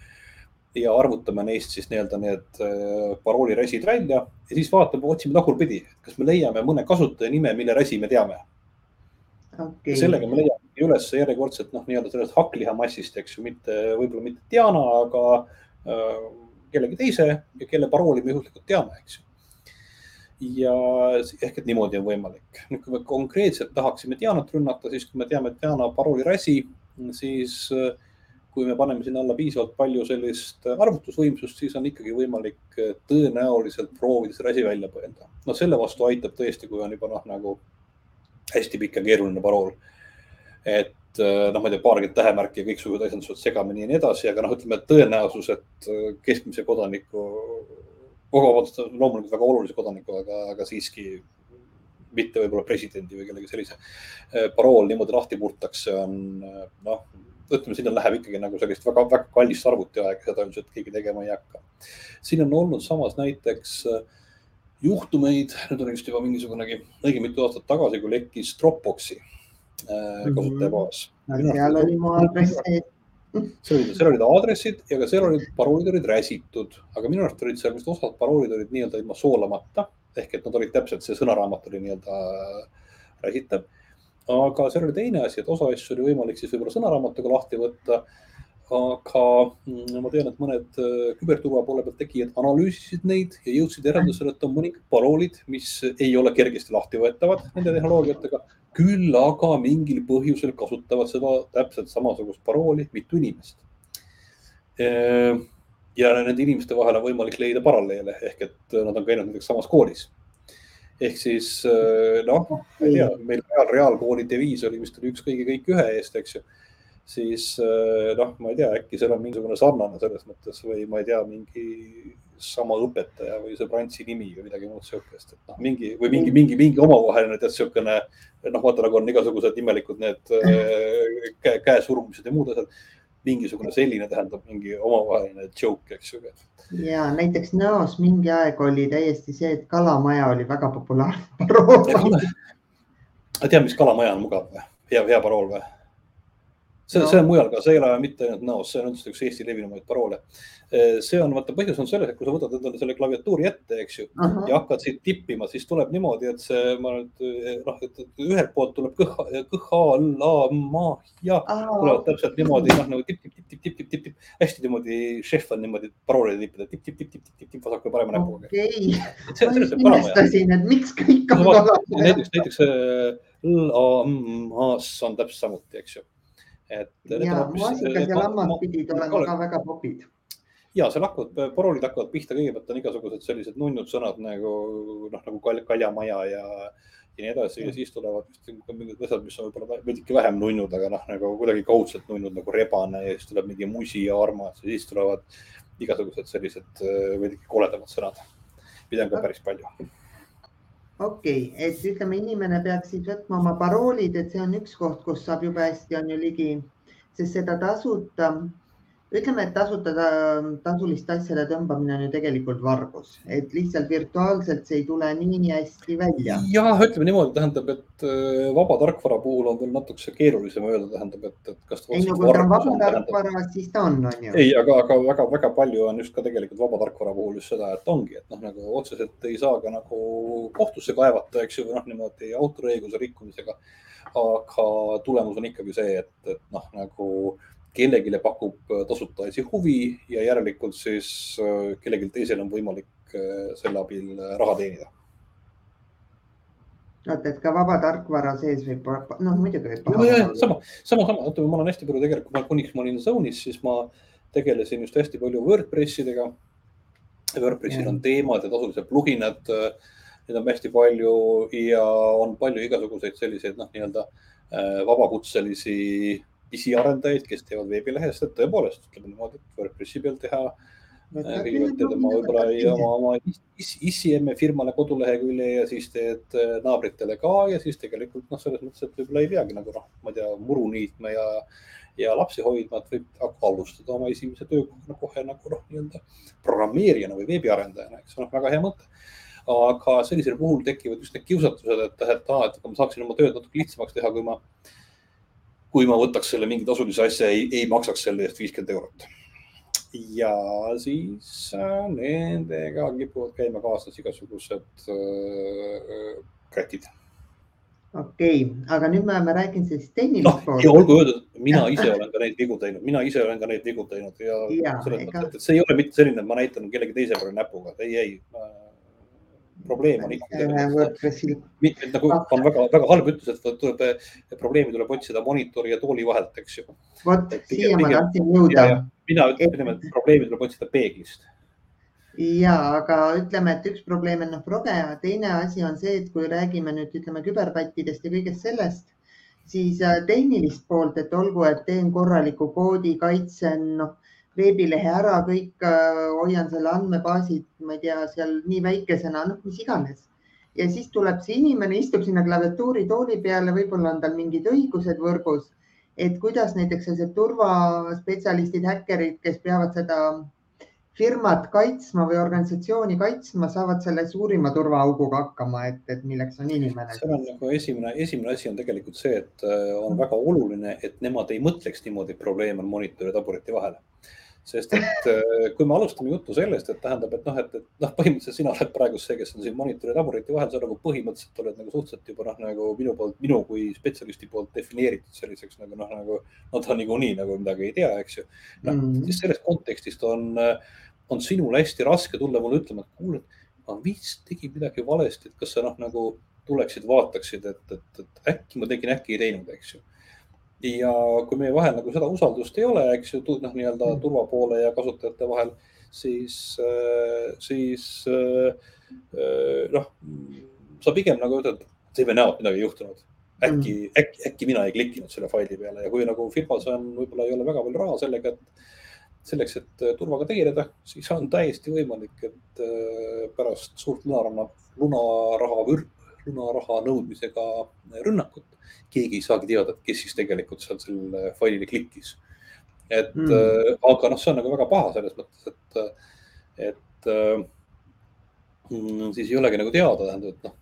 ja arvutame neist siis nii-öelda need äh, parooliräsid välja ja siis vaatame, otsime tagurpidi, kas me leiame mõne kasutaja nime, mille räsi me teame okay.. sellega me leiame üles järjekordselt noh, nii-öelda sellest hakklihamassist, eks ju, mitte võib-olla mitte Diana, aga kellegi teise ja kelle parooli me juhuslikult teame, eks ju. ja ehk et niimoodi on võimalik. nüüd, kui me konkreetselt tahaksime Dianat rünnata, siis kui me teame Diana parooli räsi, siis äh, kui me paneme sinna alla piisavalt palju sellist arvutusvõimsust, siis on ikkagi võimalik äh, tõenäoliselt proovida see räsi välja põelda. no selle vastu aitab tõesti, kui on juba noh, nagu hästi pikk ja keeruline parool. et Äh, noh, ma ei tea, paarkümmend tähemärki ja kõiksugused asjad suht segamini ja nii edasi, aga noh, ütleme tõenäosus, et äh, keskmise kodaniku, vabandust, loomulikult väga olulise kodaniku, aga, aga siiski mitte võib-olla presidendi või kellegi sellise äh, parool niimoodi lahti murtakse, on noh, ütleme, sinna läheb ikkagi nagu sellist väga-väga kallist arvutiaega, seda ilmselt keegi tegema ei hakka. siin on olnud samas näiteks juhtumeid, nüüd on vist juba mingisugunegi õige mitu aastat tagasi, kui lekkis Dropboxi. Kasutajabaas. seal oli mu aadress sees seal olid, seal olid aadressid ja ka seal olid paroolid olid räsitud, aga minu arust olid seal vist osad paroolid olid nii-öelda ilma soolamata ehk et nad olid täpselt, see sõnaraamat oli nii-öelda räsitav. aga seal oli teine asi, et osa asju oli võimalik siis võib-olla sõnaraamatuga lahti võtta. Aga mm, ma tean, et mõned äh, küberturva poole pealt tegijad analüüsisid neid ja jõudsid järeldusele, et on mõningad paroolid, mis ei ole kergesti lahti võetavad nende tehnoloogiatega küll aga mingil põhjusel kasutavad seda täpselt samasugust parooli mitu inimest. Ehm, ja nende inimeste vahel on võimalik leida paralleele ehk et nad on käinud näiteks samas koolis. ehk siis eh, noh, ma ei tea, meil reaal, reaalkooli deviis oli vist oli üks kõigi kõik ühe eest, eks ju. Siis eh, noh, ma ei tea, äkki seal on mingisugune sarnane selles mõttes või ma ei tea, mingi sama õpetaja või sõbrantsi nimi või midagi muud sihukest, et noh, mingi või mingi, mingi, mingi omavaheline tead sihukene noh, vaata nagu on igasugused imelikud need äh, käe, käesurumised ja muud asjad. mingisugune selline tähendab mingi omavaheline joke, eks ju. ja näiteks näos mingi aeg oli täiesti see, et Kalamaja oli väga populaarne parool. tead, mis Kalamaja on mugav või? hea, hea parool või? See no., see on mujal ka, see ei ole mitte ainult näos, see on üldse üks Eesti levinumaid paroole. see on, vaata põhjus on selles, et kui sa võtad endale selle klaviatuuri ette, eks ju uh, -huh. ja hakkad siit tippima, siis tuleb niimoodi, et see, ma nüüd noh, et ühelt poolt tuleb kõh, kõh, la, ma, ja uh -huh. tulevad täpselt niimoodi noh, nagu tipp, tipp, tipp, tipp, tipp, tipp, tipp, tipp, hästi niimoodi, šef on niimoodi paroolide tippida tipp, tipp, tipp, tipp, tipp, tipp vasaku ja parema näpuga. okei, ma imestasin, et miks kõik on näiteks, näiteks la, ma-s on täpselt samuti, eks ju et. ja maasikas ja lammas pidid olema ka väga popid. Ja seal hakkavad, poroolid hakkavad pihta, kõigepealt on igasugused sellised nunnud sõnad nagu noh, nagu kaljamaja ja, ja nii edasi ja siis tulevad mingid asjad, mis on võib-olla veidike vähem nunnud, aga noh, nagu kuidagi kaudselt nunnud nagu rebane ja siis tuleb mingi musi ja armas ja siis tulevad igasugused sellised veidike koledamad sõnad, mida on ka päris palju okei okay,, et ütleme, inimene peaks siis võtma oma paroolid, et see on üks koht, kus saab jube hästi on ju ligi, sest seda tasuta ütleme, et tasuta tasuliste asjade tõmbamine on ju tegelikult vargus, et lihtsalt virtuaalselt see ei tule nii hästi välja. jah, ütleme niimoodi, tähendab, et äh, vaba tarkvara puhul on veel natukese keerulisem öelda, tähendab, et, et kas. ei no kui ta on vaba tarkvara siis ta on, on ju. ei, aga, aga väga-väga palju on just ka tegelikult vaba tarkvara puhul just seda, et ongi, et noh, nagu otseselt ei saa ka nagu kohtusse kaevata, eks ju, või noh, niimoodi autoriõiguse rikkumisega. aga tulemus on ikkagi see, et, et noh, nagu kellelegi pakub äh, tasuta asi huvi ja järelikult siis äh, kellelgi teisel on võimalik äh, selle abil raha teenida. oota, et ka vaba tarkvara sees võib, noh muidugi võib. sama, sama, sama, oota, ma olen hästi palju tegelikult, kuniks ma olin Zone'is, siis ma tegelesin just hästi palju Wordpressidega. Wordpressil on teemad ja tasulised pluginad. Neid on hästi palju ja on palju igasuguseid selliseid noh, nii-öelda vabakutselisi pisiarendajaid, kes teevad veebilehest, et tõepoolest ütleme niimoodi, et WordPressi peal teha kõigepealt teed oma võib-olla oma, oma ICM firmale kodulehekülje ja siis teed äh, naabritele ka ja siis tegelikult noh, selles mõttes, et võib-olla ei peagi nagu noh, ma ei tea, muru niitma ja, ja lapsi hoidma, et võib alustada oma esimese töökohana kohe nagu noh, nii-öelda programmeerijana või veebiarendajana, eks noh, väga hea mõte aga sellisel puhul tekivad just need kiusatused, et, et, et, et ma saaksin oma tööd natuke lihtsamaks teha, kui ma kui ma võtaks selle mingi tasulise asja, ei, ei maksaks selle eest viiskümmend eurot. ja siis äh, nendega kipuvad käima kaasas igasugused äh, krätid okei okay., aga nüüd me oleme rääkinud siis tehnilisest no, poolest. olgu öeldud, mina ise olen ka neid vigu teinud, mina ise olen ka neid vigu teinud ja, ja selles ega... mõttes, et see ei ole mitte selline, et ma näitan kellegi teise peale näpuga, ei, ei probleem on ikkagi nagu on väga-väga halb ütlus, et tuleb, probleemi tuleb otsida monitori ja tooli vahelt, eks ju. vot siia ma tahtsin jõuda. mina ütlen, et probleemi tuleb otsida peeglist. ja, aga ütleme, et üks probleem on noh, proge ja teine asi on see, et kui räägime nüüd ütleme küberpättidest ja kõigest sellest, siis äh, tehnilist poolt, et olgu, et teen korraliku koodi, kaitsen, noh veebilehe ära, kõik äh, hoian selle andmebaasi, ma ei tea, seal nii väikesena, noh, mis iganes. ja siis tuleb see inimene, istub sinna klaviatuuri tooli peale, võib-olla on tal mingid õigused võrgus, et kuidas näiteks sellised turvaspetsialistid, häkkerid, kes peavad seda firmat kaitsma või organisatsiooni kaitsma, saavad selle suurima turvaauguga hakkama, et, et milleks on inimene. seal on nagu esimene, esimene asi on tegelikult see, et äh, on väga oluline, et nemad ei mõtleks niimoodi, et probleem on monitori ja tabureti vahel sest et äh, kui me alustame juttu sellest, et tähendab, et noh, et, et noh, põhimõtteliselt sina oled praegu see, kes on siin monitori tabureti vahel, sa nagu põhimõtteliselt oled nagu suhteliselt juba noh, nagu minu poolt, minu kui spetsialisti poolt defineeritud selliseks nagu noh, nagu no ta niikuinii nagu midagi ei tea, eks ju. noh mm -hmm., siis sellest kontekstist on, on sinul hästi raske tulla mulle ütlema, et kuule, ma vist tegin midagi valesti, et kas sa noh, nagu tuleksid, vaataksid, et, et, et äkki ma tegin, äkki ei teinud, eks ju ja kui meie vahel nagu seda usaldust ei ole, eks ju, noh, nii-öelda mm. turvapoole ja kasutajate vahel, siis, äh, siis äh, äh, noh, sa pigem nagu ütled, teeme näo, et midagi ei juhtunud. äkki mm., äkki, äkki mina ei klikkinud selle faili peale ja kui nagu firmas on, võib-olla ei ole väga palju raha sellega, et selleks, et turvaga tegeleda, siis on täiesti võimalik, et pärast suurt lunaraha, lunaraha, lunaraha nõudmisega rünnakut keegi ei saagi teada, et kes siis tegelikult seal sellele failile klikkis. et mm. aga noh, see on nagu väga paha selles mõttes, et, et mm, siis ei olegi nagu teada, tähendab, et noh,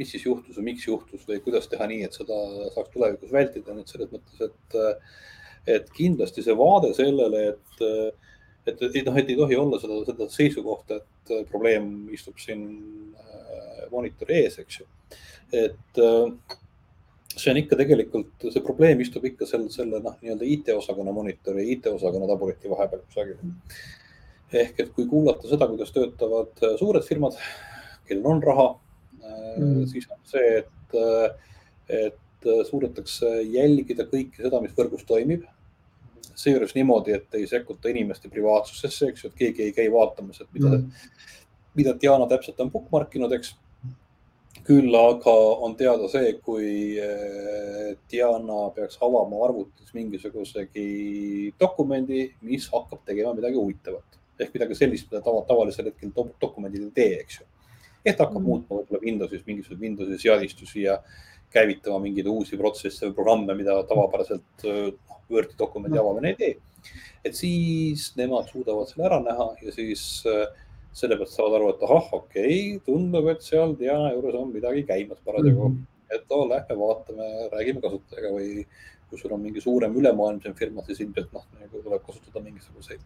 mis siis juhtus või miks juhtus või kuidas teha nii, et seda saaks tulevikus vältida, nii et selles mõttes, et, et kindlasti see vaade sellele, et, et, et noh, et ei tohi olla seda, seda seisukohta, et probleem istub siin monitori ees, eks ju. et see on ikka tegelikult, see probleem istub ikka selle, selle noh, nii-öelda IT-osakonna monitori IT-osakonna tabuleti vahepeal kusagil. ehk et kui kuulata seda, kuidas töötavad äh, suured firmad, kellel on raha mm., siis on see, et, äh, et suudetakse jälgida kõike seda, mis võrgus toimib. seejuures niimoodi, et ei sekkuta inimeste privaatsusesse, eks ju, et keegi ei käi vaatamas, et mida mm., mida Diana täpselt on bookmark inud, eks küll aga on teada see, kui eh, Diana peaks avama arvutis mingisugusegi dokumendi, mis hakkab tegema midagi huvitavat ehk midagi sellist, mida tava, tavalisel hetkel dokumendid ei tee, eks ju. et hakkab mm. muutma võib-olla Windowsis mingisuguseid Windowsi seadistusi ja käivitama mingeid uusi protsesse või programme, mida tavapäraselt noh, Wordi dokumendi mm. avamine ei tee. et siis nemad suudavad selle ära näha ja siis äh, selle pealt saavad aru, et ahah, okei okay,, tundub, et seal Diana juures on midagi käimas parasjagu mm. -hmm. et oo, lähme vaatame, räägime kasutajaga või kui sul on mingi suurem ülemaailmsem firma, siis ilmselt noh, nagu tuleb kasutada mingisuguseid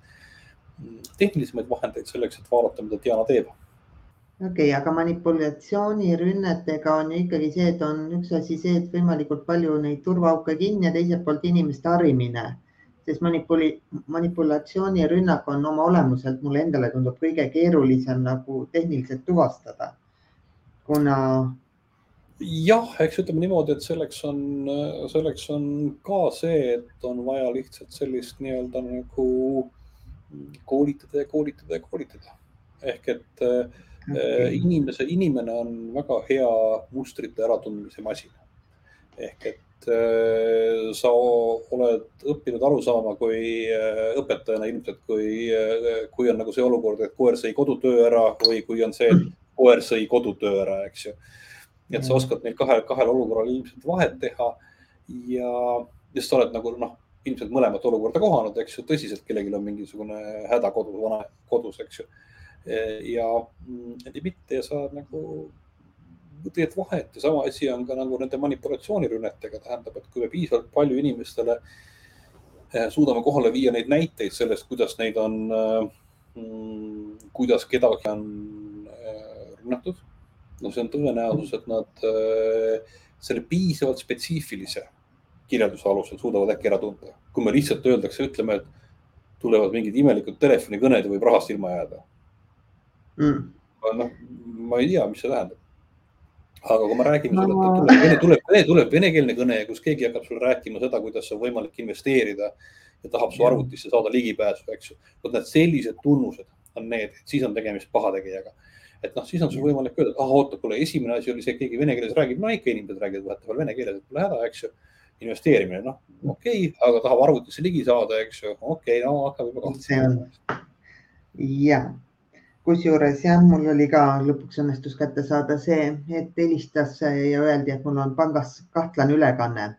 mm, tehnilisemaid vahendeid selleks, et vaadata, mida Diana teeb. okei okay,, aga manipulatsioonirünnetega on ju ikkagi see, et on üks asi see, et võimalikult palju neid turvaauke kinni ja teiselt poolt inimeste harimine sest manipuli-, manipulatsioonirünnak on oma olemuselt mulle endale tundub kõige keerulisem nagu tehniliselt tuvastada, kuna. jah, eks ütleme niimoodi, et selleks on, selleks on ka see, et on vaja lihtsalt sellist nii-öelda nagu koolitada ja koolitada ja koolitada. ehk et okay. inimese, inimene on väga hea mustrite äratundmise masin. ehk et Äh, sa oled õppinud aru saama kui äh, õpetajana ilmselt, kui, äh, kui on nagu see olukord, et koer sõi kodutöö ära või kui on see, et koer sõi kodutöö ära, eks ju. et sa oskad neil kahel, kahel olukorral ilmselt vahet teha ja, ja sa oled nagu noh, ilmselt mõlemat olukorda kohanud, eks ju, tõsiselt kellelgi on mingisugune häda kodus, vana kodus, eks ju. ja mm, mitte ja sa nagu teed vahet ja sama asi on ka nagu nende manipulatsioonirünnetega, tähendab, et kui me piisavalt palju inimestele eh, suudame kohale viia neid näiteid sellest, kuidas neid on, mm, kuidas kedagi on eh, rünnatud. no see on tõenäosus, et nad eh, selle piisavalt spetsiifilise kirjelduse alusel suudavad äkki ära tunda. kui me lihtsalt öeldakse, ütleme, et tulevad mingid imelikud telefonikõned ja võib rahast ilma jääda mm.. noh, ma ei tea, mis see tähendab aga kui me räägime no. sulle, et tuleb, tuleb, tuleb venekeelne kõne, kus keegi hakkab sulle rääkima seda, kuidas on võimalik investeerida ja tahab su arvutisse saada ligipääsu, eks ju. vot need sellised tunnused on need, siis on tegemist pahategijaga. et noh, siis on sul võimalik öelda, et ah oota, kuule, esimene asi oli see, et keegi vene keeles räägib, no ikka inimesed räägivad vahetevahel vene keeles, et pole häda, eks ju. investeerimine, noh, okei okay,, aga tahab arvutisse ligi saada, eks ju, okei okay,, no hakkab juba kahtlema. ja kusjuures jah, mul oli ka lõpuks õnnestus kätte saada see, et helistas ja öeldi, et mul on pangas kahtlane ülekanne.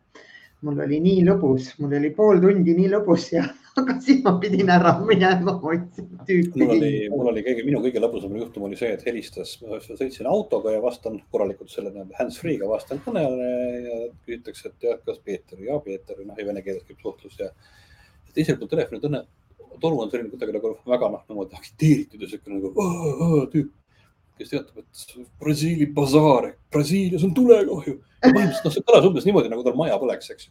mul oli nii lõbus, mul oli pool tundi nii lõbus ja aga siis ma pidin ära minema, ma otsin tüüpi. mul oli, mul oli kõige, minu kõige lõbusam juhtum oli see, et helistas, ma sõitsin autoga ja vastan korralikult selle nii-öelda hands-free'ga vastan kõnele ja küsitakse, et tead, kas Peeter ja Peeter, noh vene keeles käib suhtlus ja teiselt poolt telefoni kõne toru on selline kuidagi nagu väga noh, niimoodi agiteeritud ja sihuke nagu tüüp, kes teatab, et Brasiili basaar, Brasiilias on tulekahju. põhimõtteliselt noh, see kõlas umbes niimoodi, nagu tal maja põleks, eks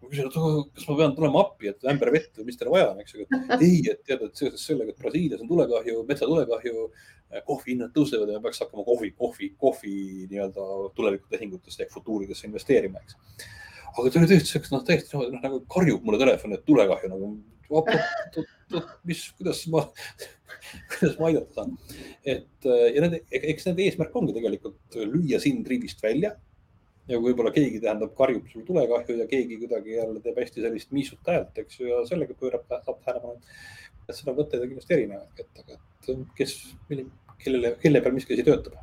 ma küsin, et kas ma pean tulema appi, et ämber vett või mis teil vaja on, eks ju. ei, et tead, et seoses sellega, et Brasiilias on tulekahju, metsatulekahju, kohvihinnad tõusevad ja me peaks hakkama kohvi, kohvi, kohvi nii-öelda tulevikutehingutesse ehk futuuridesse investeerima, eks aga ta oli tõesti siukene, noh, täiesti noh, nagu karjub mulle telefoni, et tulekahju nagu mis, kuidas ma, kuidas ma aidata saan. et ja nende, eks nende eesmärk ongi tegelikult lüüa sind rivist välja. ja võib-olla keegi tähendab, karjub sul tulekahju ja keegi kuidagi jälle teeb hästi sellist miisut häält, eks ju, ja sellega pöörab, saab tähelepanu. et seda võtteid on kindlasti erinevaid, et aga, et kes, kellele, kelle peal miski asi töötab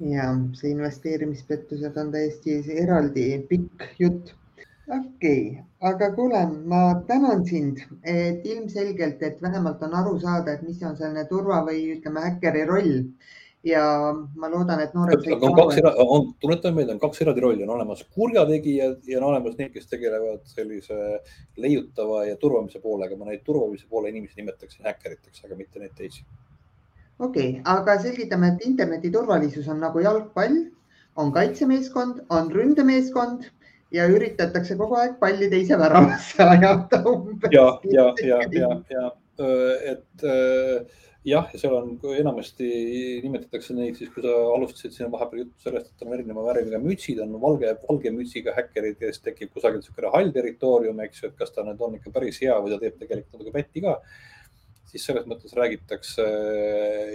ja see investeerimispettused on täiesti eraldi pikk jutt okei okay., aga kuule, ma tänan sind, et ilmselgelt, et vähemalt on aru saada, et mis on selline turva või ütleme, häkkeri roll ja ma loodan, et noored. on kaks on, tuletan meelde, on kaks eraldi rolli, on olemas kurjategijad ja on olemas need, kes tegelevad sellise leiutava ja turvamise poolega. ma neid turvamise poole inimesi nimetaksin häkkeriteks, aga mitte neid teisi. okei okay,, aga selgitame, et interneti turvalisus on nagu jalgpall, on kaitsemeeskond, on ründemeeskond ja üritatakse kogu aeg palli teise väravasse ajada umbes. ja, ja, ja, ja, ja et äh, jah, ja seal on enamasti nimetatakse neid siis, kui sa alustasid siin vahepeal juttu sellest, et on erineva värviga mütsid, on valge, valge mütsiga häkkerid, kes tekib kusagil niisugune hall territoorium, eks ju, et kas ta nüüd on ikka päris hea või ta teeb tegelikult natuke pätti ka. Siis selles mõttes räägitakse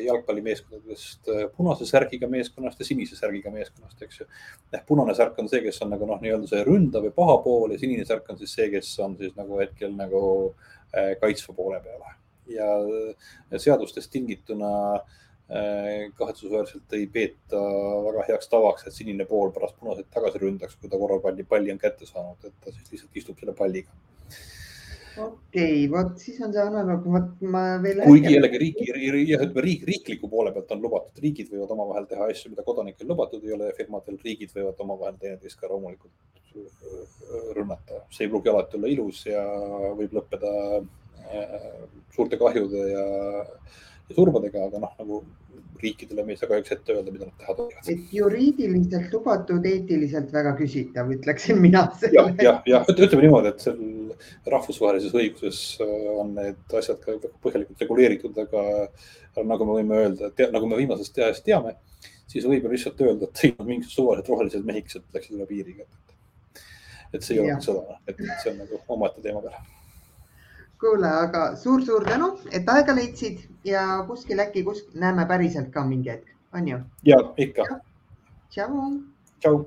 jalgpallimeeskondadest punase särgiga meeskonnast ja sinise särgiga meeskonnast, eks ju. ehk punane särk on see, kes on nagu noh, nii-öelda see ründav või paha pool ja sinine särk on siis see, kes on siis nagu hetkel nagu eh, kaitsva poole peal ja seadustest tingituna äh, kahetsusväärselt ei peeta väga heaks tavaks, et sinine pool pärast punaseid tagasi ründaks, kui ta korvpalli palli on kätte saanud, et ta siis lihtsalt istub selle palliga. Okei okay,, vot siis on see analoog, vot ma veel. kuigi jällegi riigi, ütleme riik, riikliku poole pealt on lubatud, riigid võivad omavahel teha asju, mida kodanikel lubatud ei ole ja firmadel, riigid võivad omavahel teineteist ka loomulikult äh, rünnata. see ei pruugi alati olla ilus ja võib lõppeda suurte kahjude ja, ja surmadega, aga noh, nagu riikidele me ei saa kahjuks ette öelda, mida nad teha tohivad. et juriidiliselt lubatud, eetiliselt väga küsitav, ütleksin mina. jah, jah, jah, ütleme niimoodi, et seal rahvusvahelises õiguses äh, on need asjad ka põhjalikult reguleeritud, aga nagu me võime öelda, nagu me viimasest ajast teame, siis võib ju lihtsalt öelda, et siin on mingisugused suvalised rohelised mehikesed läksid üle piiriga. et see ei olnud sõda, et see on nagu omaette teema peal kuule, aga suur-suur tänu, et aega leidsid ja kuskil äkki kuskil näeme päriselt ka mingi hetk, on ju? ja ikka. tšau. tšau.